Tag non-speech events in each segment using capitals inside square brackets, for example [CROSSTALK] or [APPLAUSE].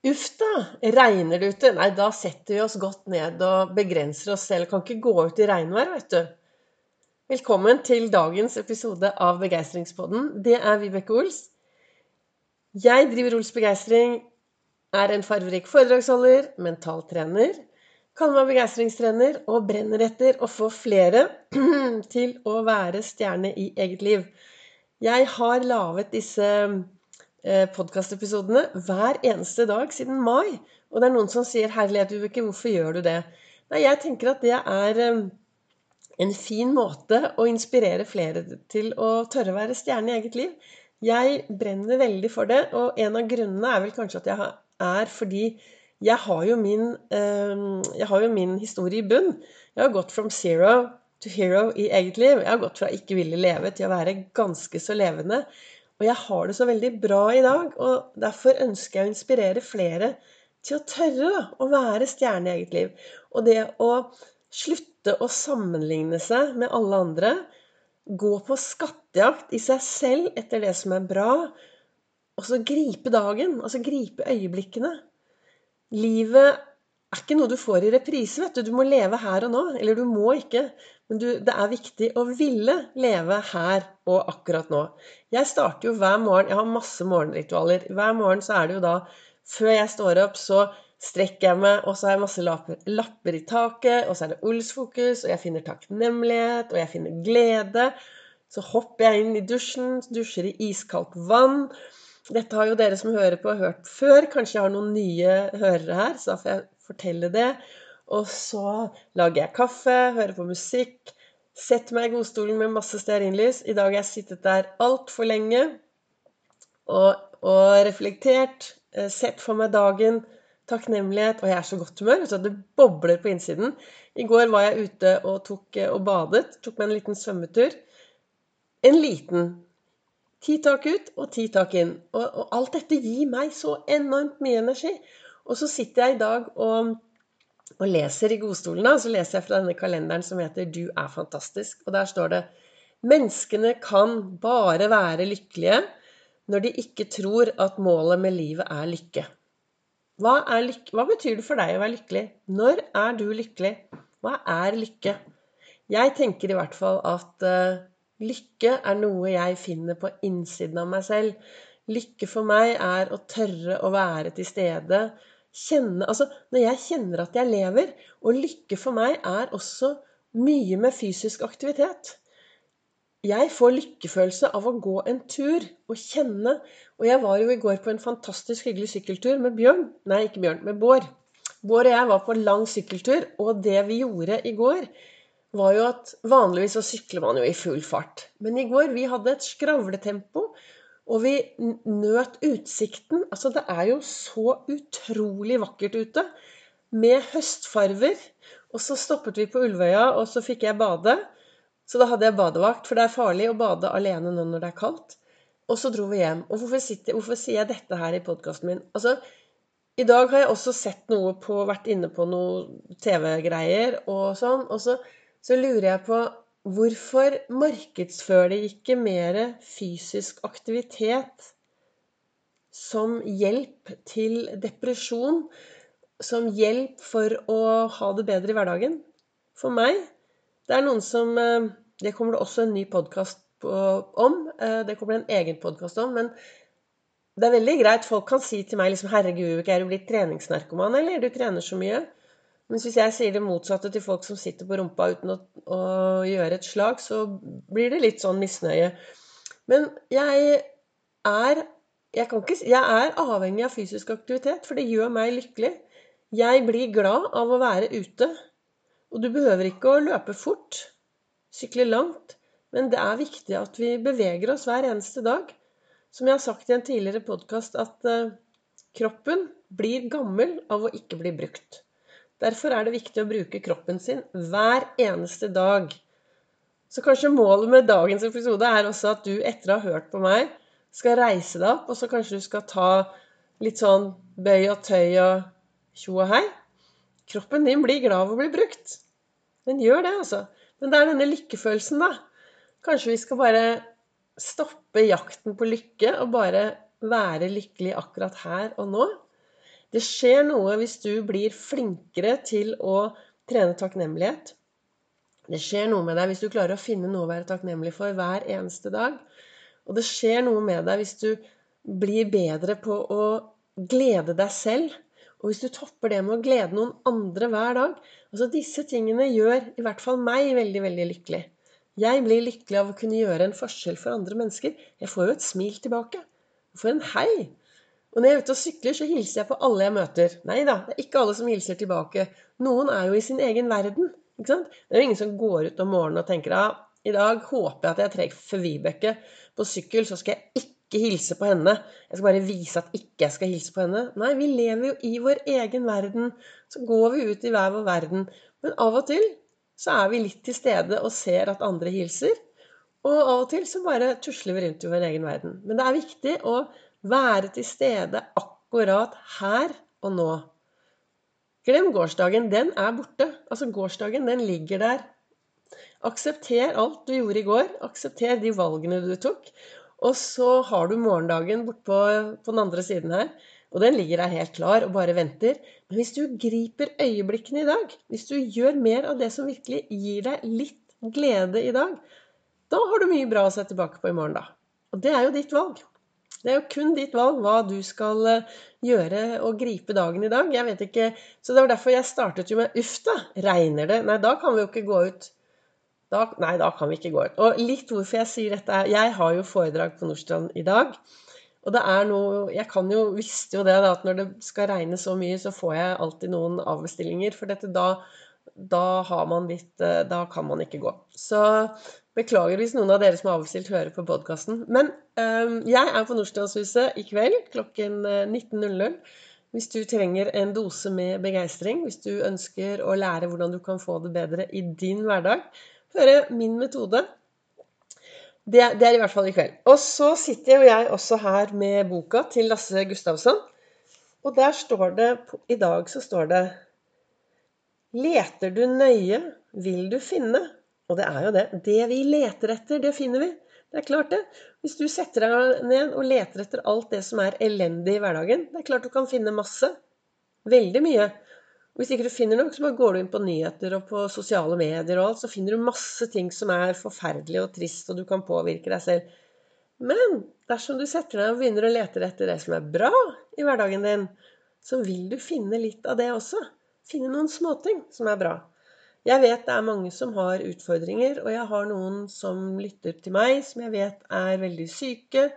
Uff da, regner det ute? Nei, da setter vi oss godt ned og begrenser oss selv. Kan ikke gå ut i regnvær, vet du. Velkommen til dagens episode av Begeistringspodden. Det er Vibeke Ols. Jeg driver Ols Begeistring, er en farverik foredragsholder, mentaltrener, kaller meg begeistringstrener og brenner etter å få flere [CLEARS THROAT] til å være stjerne i eget liv. Jeg har laget disse podkastepisodene hver eneste dag siden mai. Og det er noen som sier 'Herlighet, Vibeke, hvorfor gjør du det?' Nei, jeg tenker at det er eh, en fin måte å inspirere flere til å tørre å være stjerne i eget liv. Jeg brenner veldig for det, og en av grunnene er vel kanskje at jeg er fordi jeg har jo min, eh, jeg har jo min historie i bunn. Jeg har gått from zero to hero i eget liv. Jeg har gått fra ikke ville leve til å være ganske så levende. Og jeg har det så veldig bra i dag, og derfor ønsker jeg å inspirere flere til å tørre å være stjerne i eget liv. Og det å slutte å sammenligne seg med alle andre, gå på skattejakt i seg selv etter det som er bra, og så gripe dagen, altså gripe øyeblikkene. Livet er ikke noe du får i reprise, vet du. Du må leve her og nå. Eller du må ikke, men du, det er viktig å ville leve her og akkurat nå. Jeg starter jo hver morgen Jeg har masse morgenritualer. Hver morgen så er det jo da Før jeg står opp, så strekker jeg meg, og så har jeg masse lapper, lapper i taket, og så er det Ols-fokus, og jeg finner takknemlighet, og jeg finner glede. Så hopper jeg inn i dusjen, dusjer i iskaldt vann. Dette har jo dere som hører på, hørt før. Kanskje jeg har noen nye hørere her, så da får jeg fortelle det. Og så lager jeg kaffe, hører på musikk, setter meg i godstolen med masse stearinlys. I dag har jeg sittet der altfor lenge og, og, reflektert. Eh, sett for meg dagen, takknemlighet, og jeg er så godt humør. Så det bobler på innsiden. I går var jeg ute og, tok, eh, og badet. Tok meg en liten svømmetur. En liten. Ti tak ut og ti tak inn. Og, og alt dette gir meg så enormt mye energi. Og så sitter jeg i dag og og leser i godstolen, da, så leser jeg fra denne kalenderen som heter 'Du er fantastisk'. Og der står det Menneskene kan bare være lykkelige når de ikke tror at målet med livet er lykke. Hva, er lykke? Hva betyr det for deg å være lykkelig? Når er du lykkelig? Hva er lykke? Jeg tenker i hvert fall at uh, lykke er noe jeg finner på innsiden av meg selv. Lykke for meg er å tørre å være til stede Kjenne, altså når jeg kjenner at jeg lever Og lykke for meg er også mye med fysisk aktivitet. Jeg får lykkefølelse av å gå en tur og kjenne. Og jeg var jo i går på en fantastisk hyggelig sykkeltur med Bjørn. Nei, ikke Bjørn, med Bård. Bård og jeg var på en lang sykkeltur, og det vi gjorde i går, var jo at vanligvis så sykler man jo i full fart. Men i går vi hadde et skravletempo. Og vi nøt utsikten. Altså, det er jo så utrolig vakkert ute. Med høstfarver. Og så stoppet vi på Ulvøya, og så fikk jeg bade. Så da hadde jeg badevakt, for det er farlig å bade alene nå når det er kaldt. Og så dro vi hjem. Og hvorfor, sitter, hvorfor sier jeg dette her i podkasten min? Altså, i dag har jeg også sett noe på Vært inne på noe TV-greier og sånn. Og så, så lurer jeg på Hvorfor markedsfører de ikke mer fysisk aktivitet som hjelp til depresjon? Som hjelp for å ha det bedre i hverdagen? For meg Det er noen som eh, Det kommer det også en ny podkast om. Eh, det kommer det en egen podkast om. Men det er veldig greit. Folk kan si til meg liksom 'Herregud, er du blitt treningsnarkoman, eller? Du trener så mye.' Mens hvis jeg sier det motsatte til folk som sitter på rumpa uten å, å gjøre et slag, så blir det litt sånn misnøye. Men jeg er jeg, ikke, jeg er avhengig av fysisk aktivitet, for det gjør meg lykkelig. Jeg blir glad av å være ute. Og du behøver ikke å løpe fort, sykle langt, men det er viktig at vi beveger oss hver eneste dag. Som jeg har sagt i en tidligere podkast, at uh, kroppen blir gammel av å ikke bli brukt. Derfor er det viktig å bruke kroppen sin hver eneste dag. Så kanskje målet med dagens episode er også at du etter å ha hørt på meg, skal reise deg opp, og så kanskje du skal ta litt sånn bøy og tøy og tjo og hei. Kroppen din blir glad av å bli brukt. Den gjør det, altså. Men det er denne lykkefølelsen, da. Kanskje vi skal bare stoppe jakten på lykke og bare være lykkelig akkurat her og nå. Det skjer noe hvis du blir flinkere til å trene takknemlighet. Det skjer noe med deg hvis du klarer å finne noe å være takknemlig for hver eneste dag. Og det skjer noe med deg hvis du blir bedre på å glede deg selv. Og hvis du topper det med å glede noen andre hver dag altså Disse tingene gjør i hvert fall meg veldig, veldig lykkelig. Jeg blir lykkelig av å kunne gjøre en forskjell for andre mennesker. Jeg får jo et smil tilbake. Jeg får en hei. Og når jeg er ute og sykler, så hilser jeg på alle jeg møter. Nei da, det er ikke alle som hilser tilbake. Noen er jo i sin egen verden. Ikke sant? Det er jo ingen som går ut om morgenen og tenker ja, i dag håper jeg at jeg treffer Vibeke på sykkel, så skal jeg ikke hilse på henne. Jeg skal bare vise at ikke jeg skal hilse på henne. Nei, vi lever jo i vår egen verden. Så går vi ut i hver vår verden. Men av og til så er vi litt til stede og ser at andre hilser. Og av og til så bare tusler vi rundt i vår egen verden. Men det er viktig å være til stede akkurat her og nå. Glem gårsdagen. Den er borte. Altså, gårsdagen, den ligger der. Aksepter alt du gjorde i går. Aksepter de valgene du tok. Og så har du morgendagen bortpå på den andre siden her. Og den ligger der helt klar og bare venter. Men hvis du griper øyeblikkene i dag, hvis du gjør mer av det som virkelig gir deg litt glede i dag, da har du mye bra å se tilbake på i morgen, da. Og det er jo ditt valg. Det er jo kun ditt valg hva du skal eh, gjøre og gripe dagen i dag. Jeg vet ikke, Så det var derfor jeg startet jo med uff, da. Regner det? Nei, da kan vi jo ikke gå ut. Da, nei, da kan vi ikke gå ut. Og litt hvorfor jeg sier dette er Jeg har jo foredrag på Nordstrand i dag. Og det er noe Jeg kan jo, visste jo det, da, at når det skal regne så mye, så får jeg alltid noen avbestillinger. For dette da da har man litt eh, Da kan man ikke gå. Så Beklager hvis noen av dere som har avstilt, hører på podkasten. Men um, jeg er på Nordstrandshuset i kveld klokken 19.00. Eh, hvis du trenger en dose med begeistring, hvis du ønsker å lære hvordan du kan få det bedre i din hverdag, høre min metode. Det, det er i hvert fall i kveld. Og så sitter jo jeg også her med boka til Lasse Gustavsson. Og der står det I dag så står det Leter du nøye, vil du finne. Og det er jo det. Det vi leter etter, det finner vi. Det er klart det. Hvis du setter deg ned og leter etter alt det som er elendig i hverdagen, det er klart du kan finne masse. Veldig mye. Og hvis ikke du finner noe, så bare går du inn på nyheter og på sosiale medier og alt, så finner du masse ting som er forferdelig og trist, og du kan påvirke deg selv. Men dersom du setter deg og begynner å lete etter det som er bra i hverdagen din, så vil du finne litt av det også. Finne noen småting som er bra. Jeg vet det er mange som har utfordringer, og jeg har noen som lytter til meg, som jeg vet er veldig syke.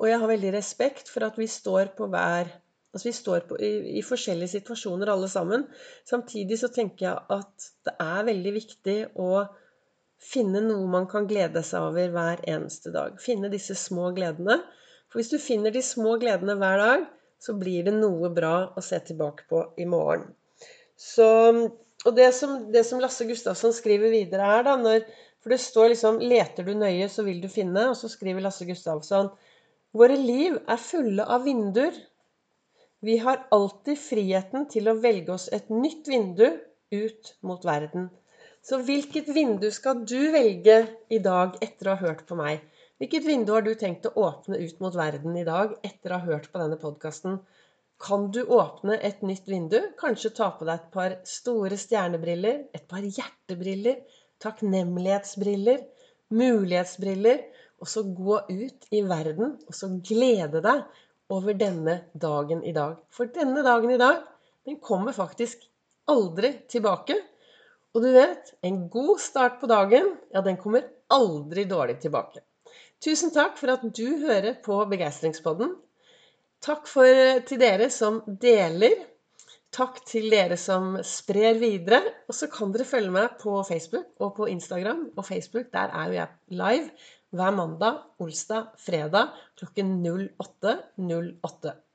Og jeg har veldig respekt for at vi står på hver Altså vi står på, i, i, forskjellige situasjoner alle sammen. Samtidig så tenker jeg at det er veldig viktig å finne noe man kan glede seg over hver eneste dag. Finne disse små gledene. For hvis du finner de små gledene hver dag, så blir det noe bra å se tilbake på i morgen. Så og det som, det som, Lasse Gustavsson skriver videre her, da når, For det står liksom 'Leter du nøye, så vil du finne'. Og så skriver Lasse Gustavsson Våre liv er fulle av vinduer. Vi har alltid friheten til å velge oss et nytt vindu ut mot verden. Så hvilket vindu skal du velge i dag etter å ha hørt på meg? Hvilket vindu har du tenkt å åpne ut mot verden i dag etter å ha hørt på denne podkasten? Kan du åpne et nytt vindu. Kanskje ta på deg et par store stjernebriller, et par hjertebriller, takknemlighetsbriller, mulighetsbriller. Og så gå ut i verden og så glede deg over denne dagen i dag. For denne dagen i dag, den kommer faktisk aldri tilbake. Og du vet, en god start på dagen, ja, den kommer aldri dårlig tilbake. Tusen takk for at du hører på Begeistringspodden. Takk for, til dere som deler. Takk til dere som sprer videre. Og så kan dere følge meg på Facebook og på Instagram. Og Facebook, der er jo jeg live hver mandag, olsdag, fredag klokken 08.08. 08.